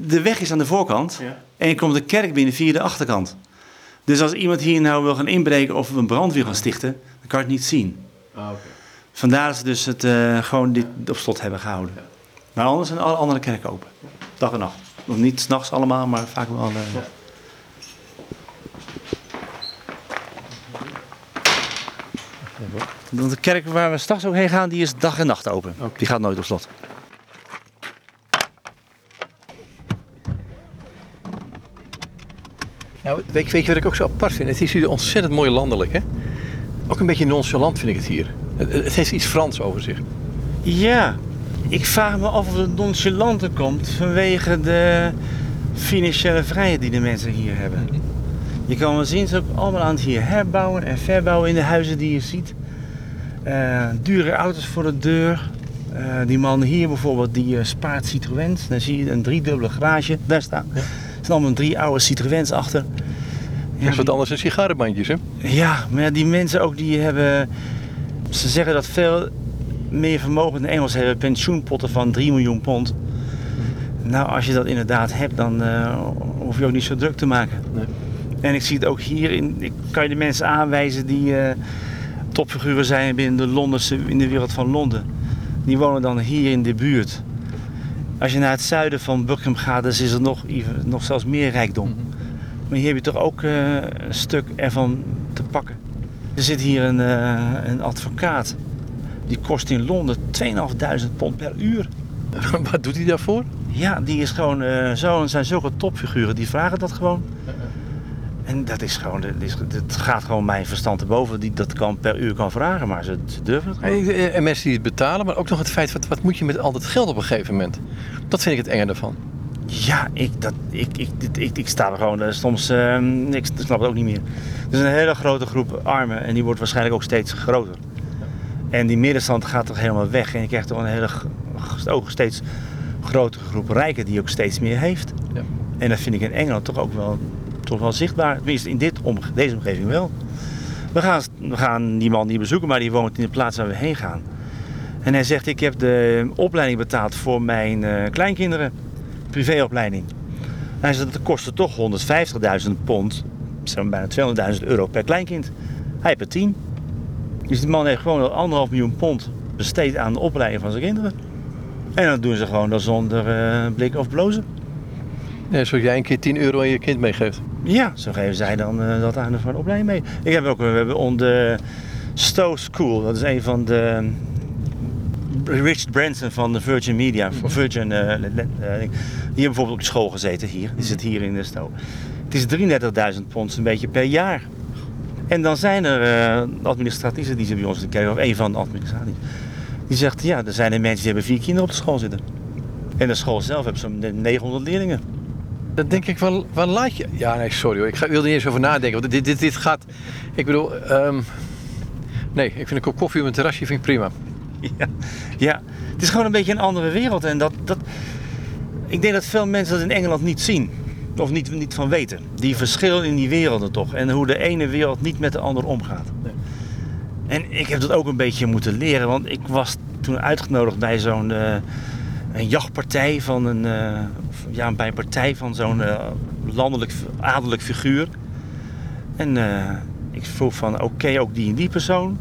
De weg is aan de voorkant Ja. en je komt de kerk binnen via de achterkant. Dus als iemand hier nou wil gaan inbreken of een brand wil gaan stichten, dan kan je het niet zien. Vandaar dat ze dus het eh, gewoon dit op slot hebben gehouden. Maar anders zijn alle andere kerken open. Dag en nacht. Nog niet s'nachts allemaal, maar vaak wel. eh, Want de kerk waar we straks ook heen gaan, die is dag en nacht open. Die gaat nooit op slot. Nou, weet, weet je wat ik ook zo apart vind? Het is hier ontzettend mooi landelijk, hè? Ook een beetje nonchalant vind ik het hier. Het, het heeft iets Frans over zich. Ja, ik vraag me af of het nonchalante komt vanwege de financiële vrijheid die de mensen hier hebben. Je kan wel zien, ze ook allemaal aan het hier herbouwen en verbouwen in de huizen die je ziet. Eh, dure auto's voor de deur. Eh, die man hier bijvoorbeeld, die eh, spaart Citroëns. Dan zie je een driedubbele garage daar staan. Er zijn allemaal drie oude Citroëns achter. Dat is wat anders dan sigarenbandjes, hè? Ja, maar ja, die mensen ook die hebben. Ze zeggen dat veel meer vermogende Engels hebben pensioenpotten van 3 miljoen pond. Nou, als je dat inderdaad hebt, dan eh, hoef je ook niet zo druk te maken. Nee. En ik zie het ook hier. In, ik kan je de mensen aanwijzen die eh, topfiguren zijn binnen de Londense, in de wereld van Londen. Die wonen dan hier in de buurt. Als je naar het zuiden van Buckingham gaat, dan is er nog, even- nog zelfs meer rijkdom. Maar hier heb je toch ook eh, een stuk ervan te pakken. Er zit hier een, een advocaat. Die kost in Londen 2.500 pond per uur. wat doet hij daarvoor? Ja, die is gewoon eh, zo. En zijn zulke topfiguren, die vragen dat gewoon. En dat is gewoon, dat, is, dat gaat gewoon mijn verstand te boven. Die dat kan per uur kan vragen, maar ze, ze durven het gewoon. En, en mensen die het betalen, maar ook nog het feit, wat, wat moet je met al dat geld op een gegeven moment? Dat vind ik het enge ervan. Ja, ik, dat, ik, ik, ik, ik sta er gewoon eh, soms, eh, ik snap het ook niet meer. Er is een hele grote groep armen en die wordt waarschijnlijk ook steeds groter. En die middenstand gaat toch helemaal weg en je krijgt toch een hele ook steeds grotere groep rijken die ook steeds meer heeft. Ja. En dat vind ik in Engeland toch ook wel, toch wel zichtbaar, tenminste in dit om, deze omgeving wel. We gaan, we gaan die man niet bezoeken, maar die woont in de plaats waar we heen gaan. En hij zegt, ik heb de opleiding betaald voor mijn eh, kleinkinderen privéopleiding. Hij zei, dat kostte toch 150.000 pond, maar bijna 200.000 euro per kleinkind. Hij heeft er 10. Dus die man heeft gewoon al anderhalf miljoen pond besteed aan de opleiding van zijn kinderen. En dan doen ze gewoon dat zonder uh, blik of blozen. Ja, zoals jij een keer 10 euro aan je kind meegeeft. Ja, zo geven zij dan uh, dat aan de opleiding mee. Ik heb ook, we hebben onder Stowe School, dat is een van de Richard Branson van de Virgin Media, Virgin, uh, die hebben bijvoorbeeld op school gezeten hier. Die zit hier in de Stowe. Het is 33.000 pond een beetje per jaar. En dan zijn er uh, administratieven die ze bij ons kijken, of een van de administraties. Die zegt, ja, er zijn er mensen die hebben vier kinderen op de school zitten. En de school zelf heeft zo'n 900 leerlingen. Dan denk ik, wel, wat laat je... Ja, nee, sorry hoor. Ik ga, wil er niet eens over nadenken. Want dit, dit, dit gaat... Ik bedoel... Um, nee, ik vind een kop koffie op een terrasje vind ik prima. Ja, ja, het is gewoon een beetje een andere wereld. En dat, dat, ik denk dat veel mensen dat in Engeland niet zien. Of niet, niet van weten. Die verschil in die werelden toch. En hoe de ene wereld niet met de andere omgaat. Nee. En ik heb dat ook een beetje moeten leren. Want ik was toen uitgenodigd bij zo'n uh, een jachtpartij van een, uh, ja, bij een partij van zo'n uh, landelijk adellijk figuur. En ik vroeg van oké, okay, ook die en die persoon.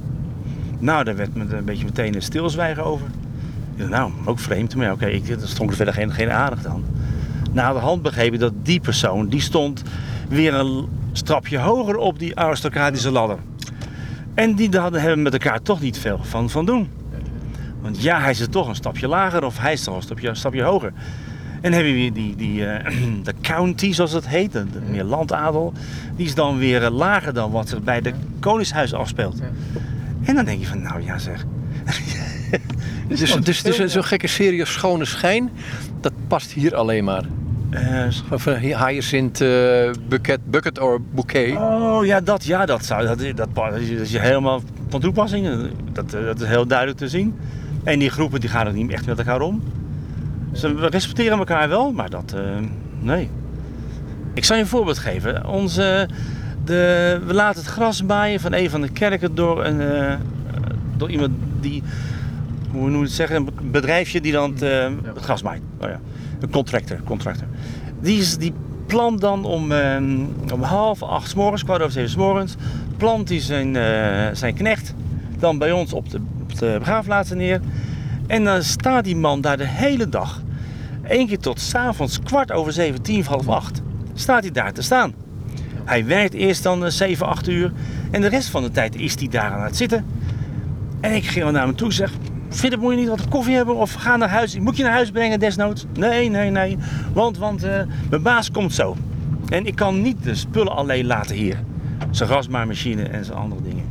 Nou, daar werd me een beetje meteen een stilzwijgen over. Nou, ook vreemd. Maar oké, okay, er stond er verder geen, geen aandacht aan. Na de hand begreep ik dat die persoon, die stond weer een strapje hoger op die aristocratische ladder. En die hadden, hebben met elkaar toch niet veel van, van doen. Want ja, hij zit toch een stapje lager of hij is toch een stapje, een stapje hoger. En hebben we die, die, uh, de county, zoals het heet, de, meer landadel, die is dan weer uh, lager dan wat er bij de Koningshuis afspeelt. En dan denk je van, nou ja zeg. dus, dus, dus zo'n gekke serie Schone Schijn, dat past hier alleen maar. Uh, of uh, hyacinth uh, bucket, bucket or bouquet. Oh ja, dat, ja, dat, zou, dat, dat, dat, is helemaal van toepassing. Dat, dat is heel duidelijk te zien. En die groepen die gaan er niet echt met elkaar om. Ze respecteren elkaar wel, maar dat, nee. Ik zal je een voorbeeld geven. Onze de, we laten het gras baaien van een van de kerken door, een, uh, door iemand die, hoe noem je het zeggen, een bedrijfje die dan het, uh, het gras maait. Oh ja. Een contractor. contractor. Die, is, die plant dan om, uh, om half acht s morgens, kwart over zeven s morgens, plant hij zijn, zijn knecht dan bij ons op de, op de begraafplaats neer. En dan staat die man daar de hele dag, één keer tot avonds kwart over zeven, tien, half acht, staat hij daar te staan. Hij werkt eerst dan 7, eh, 8 uur en de rest van de tijd is hij daar aan het zitten. En ik ging naar hem toe zeg, Philip, moet je niet wat koffie hebben of ga naar huis? Moet je naar huis brengen desnoods? Nee, nee, nee, want, want uh, mijn baas komt zo. En ik kan niet de spullen alleen laten hier. Zijn gasmaaimachine en zijn andere dingen.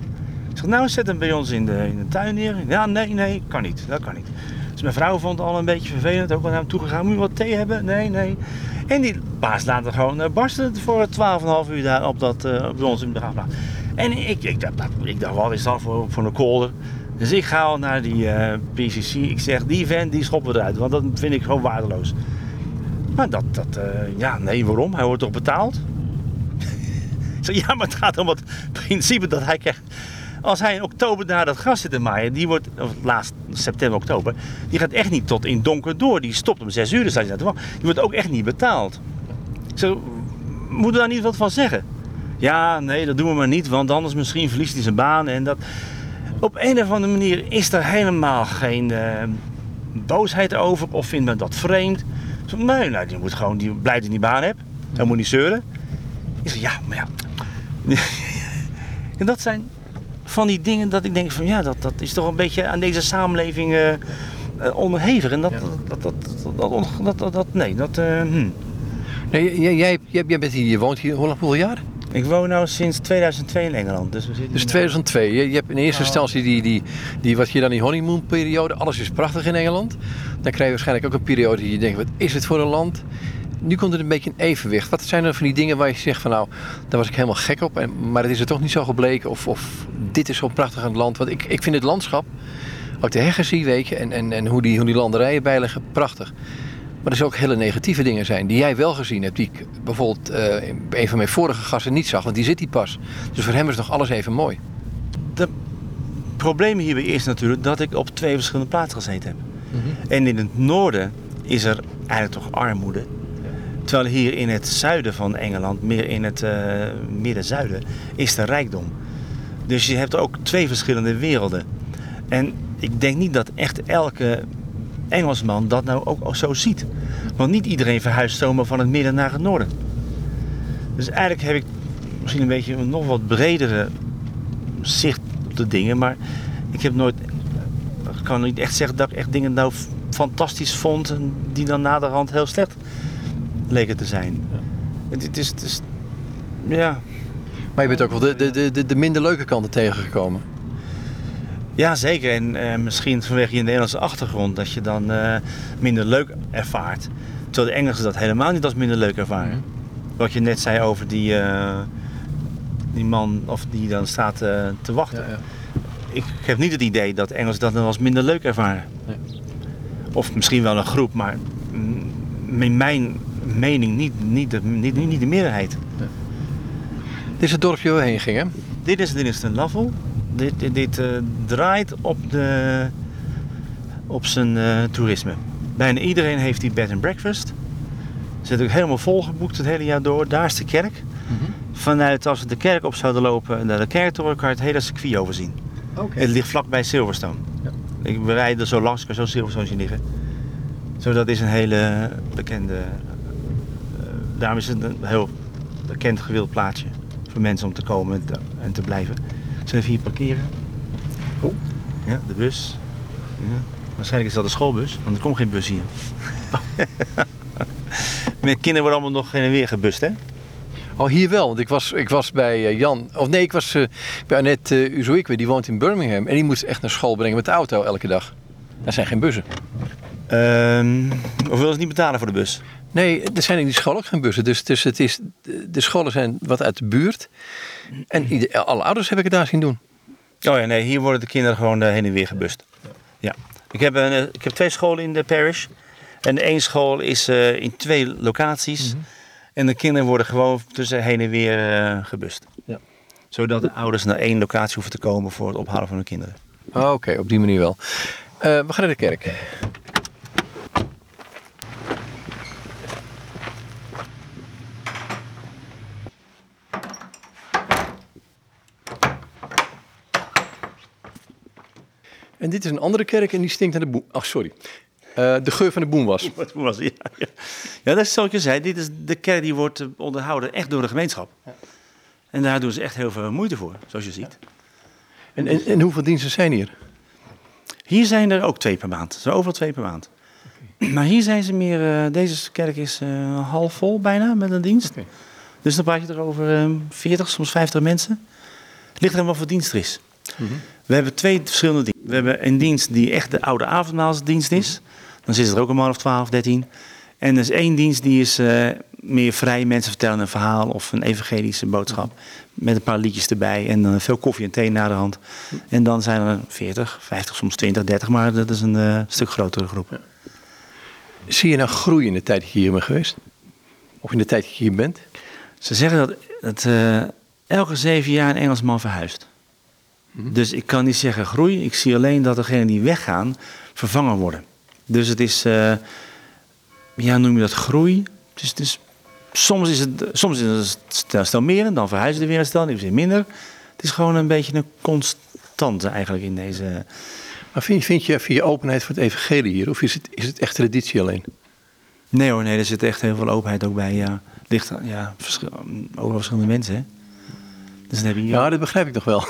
Ik zeg, nou zet hem bij ons in de, in de tuin neer. Ja, nee, nee, kan niet. Dat kan niet. Dus mijn vrouw vond het al een beetje vervelend. Ook wel naar hem toe gegaan. Moet je wat thee hebben? Nee, nee. En die baas laat er gewoon uh, barsten voor 12,5 uur daar op dat, bij ons in de begraafplaats. En ik, ik, dacht, ik dacht, wat is dat voor, voor een kolder? Dus ik ga al naar die eh, PCC. Ik zeg, die vent, die schoppen we eruit. Want dat vind ik gewoon waardeloos. Maar dat, dat ja, nee, waarom? Hij wordt toch betaald? ik zeg, ja, maar het gaat om het principe dat hij krijgt als hij in oktober daar dat gras zit te maaien, die wordt, of laatst september, oktober, die gaat echt niet tot in donker door. Die stopt om 6 uur, dus hij Die wordt ook echt niet betaald. Zo, moeten we daar niet wat van zeggen? Ja, nee, dat doen we maar niet, want anders misschien verliest hij zijn baan. En dat... Op een of andere manier is er helemaal geen uh, boosheid over of vindt men dat vreemd. Zo, nee, nou, die moet gewoon die, blij dat die baan hebt. Hij moet niet zeuren. Ik zeg, ja, maar ja. en dat zijn van die dingen dat ik denk van ja, dat, dat is toch een beetje aan deze samenleving uh, onderhevig. En dat, dat, dat, dat, dat, dat, nee, dat... Uh, hm. Nee, jij, jij, jij, bent hier, je woont hier hoeveel jaar? Ik woon nu sinds 2002 in Engeland. Dus, we zitten dus 2002. Je, je, hebt in eerste instantie die, die, die, wat je dan die honeymoon periode. Alles is prachtig in Engeland. Dan krijg je waarschijnlijk ook een periode die je denkt, wat is het voor een land? nu komt het een beetje in evenwicht. Wat zijn er van die dingen waar je zegt van nou, daar was ik helemaal gek op. En, maar het is er toch niet zo gebleken. Of, of dit is zo'n prachtig aan het land. Want ik, ik vind het landschap, ook de heggen zie, weet je. En, en, en hoe, die, hoe die landerijen bijleggen, prachtig. Maar er zijn ook hele negatieve dingen zijn die jij wel gezien hebt. Die ik bijvoorbeeld uh, een van mijn vorige gasten niet zag. Want die zit hier pas. Dus voor hem is nog alles even mooi. De probleem hierbij is natuurlijk dat ik op twee verschillende plaatsen gezeten heb. Mhm. En in het noorden is er eigenlijk toch armoede. Terwijl hier in het zuiden van Engeland, meer in het uh, midden-zuiden, is er rijkdom. Dus je hebt ook twee verschillende werelden. En ik denk niet dat echt elke Engelsman dat nou ook zo ziet. Want niet iedereen verhuist zomaar van het midden naar het noorden. Dus eigenlijk heb ik misschien een beetje een nog wat bredere zicht op de dingen. Maar ik heb nooit, ik kan niet echt zeggen dat ik echt dingen nou fantastisch vond. En die dan naderhand heel slecht leken te zijn. Ja. Het, is, het is, ja. Maar je bent ook wel de, de, de, de minder leuke kanten tegengekomen. Ja, zeker. En uh, misschien vanwege je Nederlandse achtergrond dat je dan uh, minder leuk ervaart. Terwijl de Engelsen dat helemaal niet als minder leuk ervaren. Mm Wat je net zei over die, uh, die man of die dan staat te wachten. Ja, ja. Ik heb niet het idee dat Engelsen dat dan als minder leuk ervaren. Nee. Of misschien wel een groep, maar in mijn mening niet, niet, de, niet, niet de meerderheid. Nee. Dit is het dorpje waar we heen gingen? Dit is, dit is de Lavel dit, dit, dit uh, draait op, de, op zijn uh, toerisme. Bijna iedereen heeft die bed and breakfast. Zit ook helemaal volgeboekt het hele jaar door. Daar is de kerk. Mm -hmm. Vanuit als we de kerk op zouden lopen naar de kerktoren, kan je het hele circuit overzien. Okay. Het ligt vlakbij Silverstone. Ja. Ik rijd er zo langs, kan zo Silverstone zien liggen. Zo, dat is een hele bekende. Uh, daarom is het een heel bekend gewild plaatsje voor mensen om te komen en te, en te blijven. Zullen we hier parkeren? Oh. Ja, de bus. Ja. Waarschijnlijk is dat de schoolbus, want er komt geen bus hier. Mijn kinderen worden allemaal nog heen en weer gebust, hè? Oh, hier wel. Want ik was, ik was bij uh, Jan. Of nee, ik was uh, bij Annette uh, Uzoikwe. Die woont in Birmingham. En die moest echt naar school brengen met de auto elke dag. Er zijn geen bussen. Um, of willen ze niet betalen voor de bus? Nee, er zijn in die school ook geen bussen. Dus, dus het is, de scholen zijn wat uit de buurt. En ieder, alle ouders heb ik het daar zien doen. Oh ja, nee, hier worden de kinderen gewoon heen en weer gebust. Ja. Ik, heb een, ik heb twee scholen in de parish. En de één school is uh, in twee locaties. Mm -hmm. En de kinderen worden gewoon tussen heen en weer uh, gebust. Ja. Zodat de ouders naar één locatie hoeven te komen voor het ophalen van hun kinderen. Oh, Oké, okay, op die manier wel. Uh, we gaan naar de kerk. En dit is een andere kerk en die stinkt aan de boem. Ach, sorry. Uh, de geur van de boemwas. was, ja, ja. ja, dat is zoals je zei. Dit is de kerk die wordt onderhouden echt door de gemeenschap. Ja. En daar doen ze echt heel veel moeite voor, zoals je ziet. En, en, en, hoeveel diensten zijn hier? Hier zijn er ook twee per maand. Zo overal twee per maand. Okay. Maar hier zijn ze meer... Uh, deze kerk is uh, half vol bijna met een dienst. Okay. Dus dan praat je er over 40, soms 50 mensen. Ligt er wat voor dienst er is. Mm -hmm. We hebben twee verschillende diensten. We hebben een dienst die echt de oude avondmaalsdienst is. Dan zit er ook een man of 12, 13. En er is één dienst die is uh, meer vrij. Mensen vertellen een verhaal of een evangelische boodschap. Met een paar liedjes erbij en dan veel koffie en thee naar de hand. En dan zijn er 40, 50, soms 20, 30, maar dat is een uh, stuk grotere groep. Zie je nou groei in de tijd dat je hier bent geweest? Of in de tijd dat je hier bent? Ze zeggen dat, dat uh, elke zeven jaar een Engelsman verhuist. Dus ik kan niet zeggen groei. Ik zie alleen dat degenen die weggaan vervangen worden. Dus het is, uh, ja, noem je dat groei? Dus, dus, soms is het, soms is het stel meer en dan verhuizen er weer een stel, dan is het minder. Het is gewoon een beetje een constante eigenlijk in deze. Maar vind, vind je, je openheid voor het evangelie hier? Of is het, is het echt traditie alleen? Nee hoor, nee, er zit echt heel veel openheid ook bij. Ja, ligt ja, over verschillende mensen. Hè? Dus heb je... Ja, dat begrijp ik toch wel.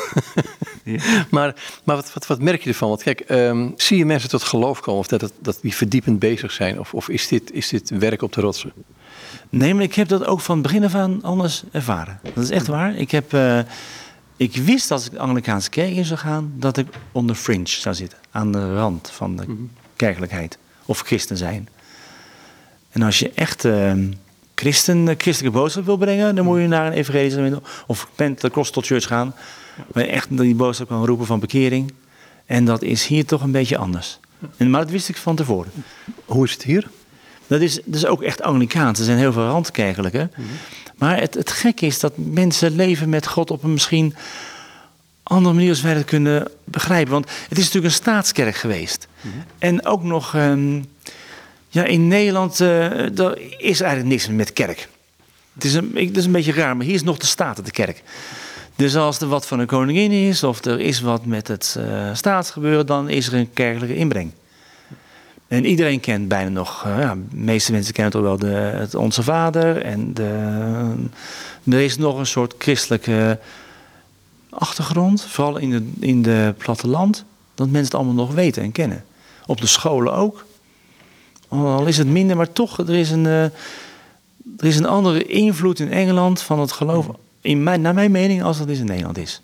Maar, maar wat, wat, wat, merk je ervan? Want kijk, um, zie je mensen tot geloof komen of dat, het, dat die verdiepend bezig zijn? Of, of is, dit, is dit werk op de rotsen? Nee, maar ik heb dat ook van begin af aan anders ervaren. Dat is echt waar. Ik, heb, uh, ik wist als ik de Anglikaanse kerk in zou gaan, dat ik onder fringe zou zitten. Aan de rand van de mm kerkelijkheid. Of christen zijn. En als je echt... Uh, christen, eh, christelijke boodschap wil brengen, dan moet je naar een evangelische of Pentecostal church gaan. Waar je echt die boodschap kan roepen van bekering. En dat is hier toch een beetje anders. En, maar dat wist ik van tevoren. Hoe is het hier? Dat is, dat is ook echt Anglikaans. Er zijn heel veel randkerkelijke. Mm Maar het, het gekke is dat mensen leven met God op een misschien andere manier als wij dat kunnen begrijpen. Want het is natuurlijk een staatskerk geweest. Mm En ook nog um, ja, in Nederland uh, is eigenlijk niks met kerk. Het is, een, het is een beetje raar, maar hier is nog de staat de kerk. Dus als er wat van een koningin is, of er is wat met het uh, staatsgebeuren, dan is er een kerkelijke inbreng. En iedereen kent bijna nog, uh, ja, de meeste mensen kennen toch wel de, het Onze Vader. En de, er is nog een soort christelijke achtergrond, vooral in de, in de platteland, dat mensen het allemaal nog weten en kennen. Op de scholen ook. Al is het minder, maar toch, er is een, er is een andere invloed in Engeland van het geloof, in mijn, naar mijn mening, als dat is in Nederland is.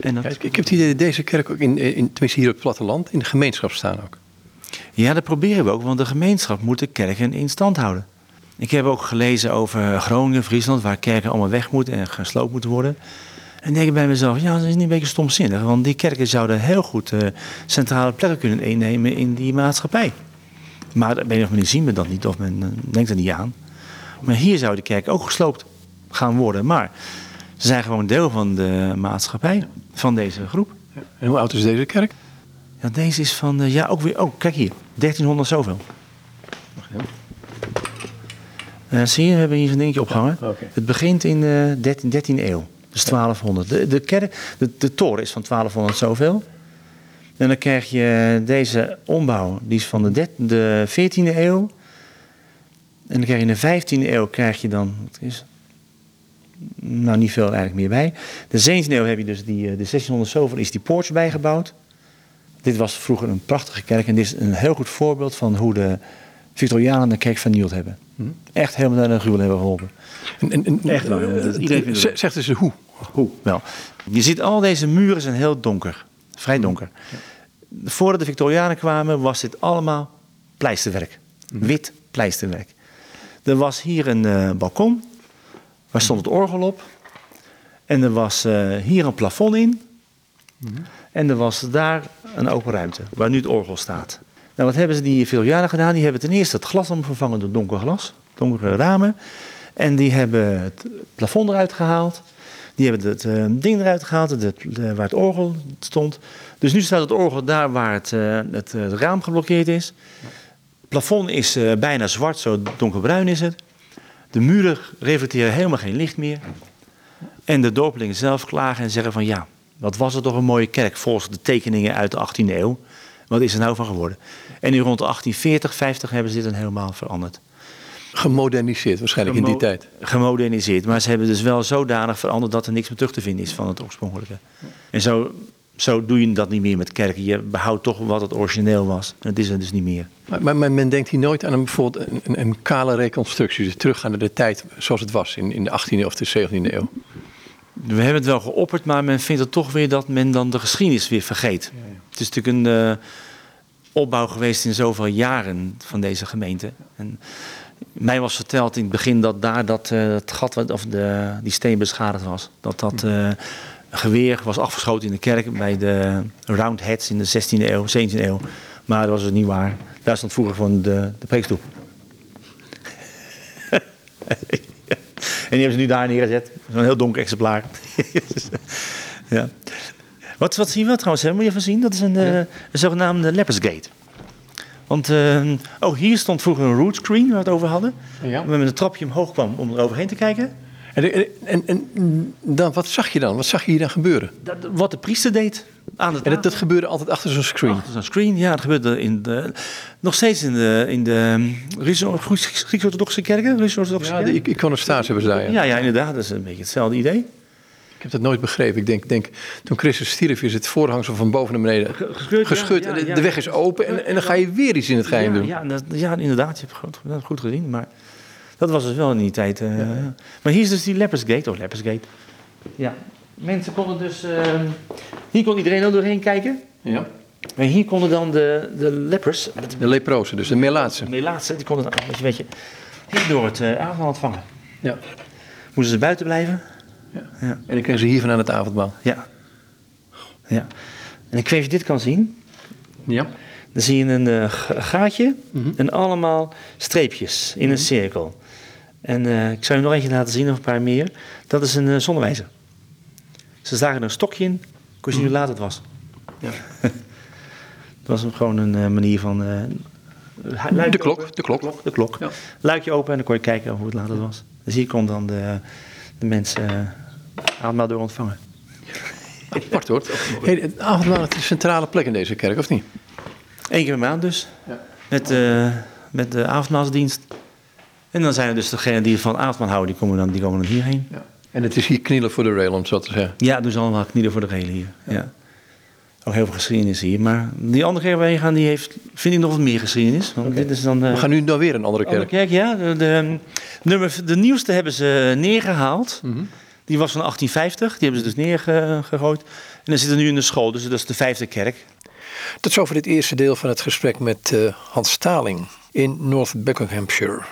En dat... ik, heb het idee dat deze kerk ook, in, in, tenminste hier op het platteland, in de gemeenschap staan ook. Ja, dat proberen we ook, want de gemeenschap moet de kerken in stand houden. Ik heb ook gelezen over Groningen, Friesland, waar kerken allemaal weg moeten en gesloopt moeten worden. En denk ik bij mezelf, ja, dat is niet een beetje stomzinnig. Want die kerken zouden heel goed uh, centrale plekken kunnen innemen in die maatschappij. Maar op een of andere manier zien we dat niet, of men uh, denkt er niet aan. Maar hier zou de kerk ook gesloopt gaan worden. Maar ze zijn gewoon deel van de maatschappij, van deze groep. En hoe oud is deze kerk? Ja, deze is van, uh, ja, ook weer, oh, kijk hier, 1300 zoveel. Uh, zie je, we hebben hier zo'n dingetje opgehangen. Ja, okay. Het begint in de 13, 13e eeuw. Dus 1200. De, de, kerk, de, de toren is van 1200 zoveel. En dan krijg je deze ombouw, die is van de, de 14e eeuw. En dan krijg je in de 15e eeuw krijg je dan, wat is nou niet veel eigenlijk meer bij. De 17e eeuw heb je dus die, de 1600 zoveel is die poortje bijgebouwd. Dit was vroeger een prachtige kerk en dit is een heel goed voorbeeld van hoe de Victorianen de kerk vernield hebben. Hm. Echt helemaal naar de gruwel hebben geholpen. En, en, en, Echt. Uh, iedereen zegt dus hoe. Hoe? Wel. Je ziet al deze muren zijn heel donker. Vrij donker. Ja. Voordat de Victorianen kwamen was dit allemaal pleisterwerk. Wit pleisterwerk. Er was hier een uh, balkon. Waar stond het orgel op. En er was uh, hier een plafond in. En er was daar een open ruimte. Waar nu het orgel staat. Nou, wat hebben ze die Victorianen gedaan? Die hebben ten eerste het glas vervangen door donker glas. Donkere ramen. En die hebben het plafond eruit gehaald. Die hebben het uh, ding eruit gehaald, de, de, waar het orgel stond. Dus nu staat het orgel daar waar het, het, het, raam geblokkeerd is. Het plafond is bijna zwart, zo donkerbruin is het. De muren reflecteren helemaal geen licht meer. En de dorpelingen zelf klagen en zeggen van ja, wat was het toch een mooie kerk volgens de tekeningen uit de 18e eeuw. Wat is er nou van geworden? En nu rond 1840, 50 hebben ze dit dan helemaal veranderd. Gemoderniseerd waarschijnlijk in die tijd. Gemoderniseerd, maar ze hebben dus wel zodanig veranderd dat er niks meer terug te vinden is van het oorspronkelijke. En zo, zo doe je dat niet meer met kerken. Je behoudt toch wat het origineel was. Dat is er dus niet meer. Maar, maar men denkt hier nooit aan een, bijvoorbeeld een, een, kale reconstructie. Dus teruggaan naar de tijd zoals het was in, in de 18e of de 17e eeuw. We hebben het wel geopperd, maar men vindt het toch weer dat men dan de geschiedenis weer vergeet. Ja, ja. Het is natuurlijk een uh, opbouw geweest in zoveel jaren van deze gemeente. En mij was verteld in het begin dat daar dat, uh, het gat, of de, die steen beschadigd was. Dat dat uh, geweer was afgeschoten in de kerk bij de Roundheads in de 16e eeuw, 17e eeuw. Maar dat was dus niet waar. Daar stond vroeger van de, de preekstoep. en die hebben ze nu daar neergezet. Zo'n heel donker exemplaar. ja. Wat, wat zien we trouwens? Hè? Moet je even zien? Dat is een, ja. uh, een zogenaamde Leopard's Gate. Want uh, oh, hier stond vroeger een root screen waar we het over hadden. Ja. Waar met een trapje omhoog kwam om er overheen te kijken. En, en, en, dan, wat zag je dan? Wat zag je hier dan gebeuren? Dat, wat de priester deed. Aan en dat, dat, gebeurde altijd achter zo'n screen? Achter zo'n screen, ja. Dat gebeurde in de, nog steeds in de, in de Grieks-orthodoxe kerken. ja, iconostaas hebben ze daar. Ja. ja. Ja, inderdaad. Dat is een beetje hetzelfde idee. Ik heb dat nooit begrepen. Ik denk, denk toen Christus stierf is het voorhangsel van boven naar beneden ja, ja, de, weg is open en, en, dan ga je weer iets in het geheim doen. Ja, dat, ja, inderdaad. Je hebt het goed, gezien. Maar dat was dus wel in die tijd. Uh, maar hier is dus die Lepers Gate. Oh, Lepers Gate. Ja. Mensen konden dus... Uh, hier kon iedereen al doorheen kijken. Ja. Maar hier konden dan de, de lepers... De leprozen, dus de melaatse. De melaatse, die konden dan, weet je, hier door het uh, avondmaal ontvangen. Ja. Moesten ze buiten blijven. Ja. ja. En dan kregen ze hiervan aan het avondmaal. Ja. Ja. En ik weet of je dit kan zien. Ja. Dan zie je een uh, gaatje mm -hmm. en allemaal streepjes in mm -hmm. een cirkel. En uh, ik zou je nog eentje laten zien, of een paar meer. Dat is een uh, zonnewijzer. Ze zagen er een stokje in, kon je zien hoe laat het was. Ja. dat was gewoon een uh, manier van... de, klok, de klok, de klok. Ja. Luikje open en dan kon je kijken hoe het laat het was. Dus hier kon dan de, de mensen avondmaal door ontvangen. Apart hoor. Hey, het avondmaal is een centrale plek in deze kerk, of niet? Eén keer per maand dus. Ja. Met, uh, met de avondmaalsdienst. En dan zijn er dus degenen die van avondmaal houden, die komen dan, die komen dan hierheen. Ja. En het is hier knielen voor de rail, om het zo te zeggen. Ja, ze allemaal knielen voor de rail hier. Ja. Ook heel veel geschiedenis hier. Maar die andere kerk waar je gaat, die heeft, vind ik nog wat meer geschiedenis. Want dit is dan, eh, We gaan nu naar weer een andere andere kerk. kerk, ja. De, de, nummer, de nieuwste hebben ze neergehaald. Mhm. Die was van 1850. Die hebben ze dus neergegooid. En dan zit er nu in de school, dus dat is de vijfde kerk. Tot zover dit eerste deel van het gesprek met eh, Hans Staling in North Buckinghamshire.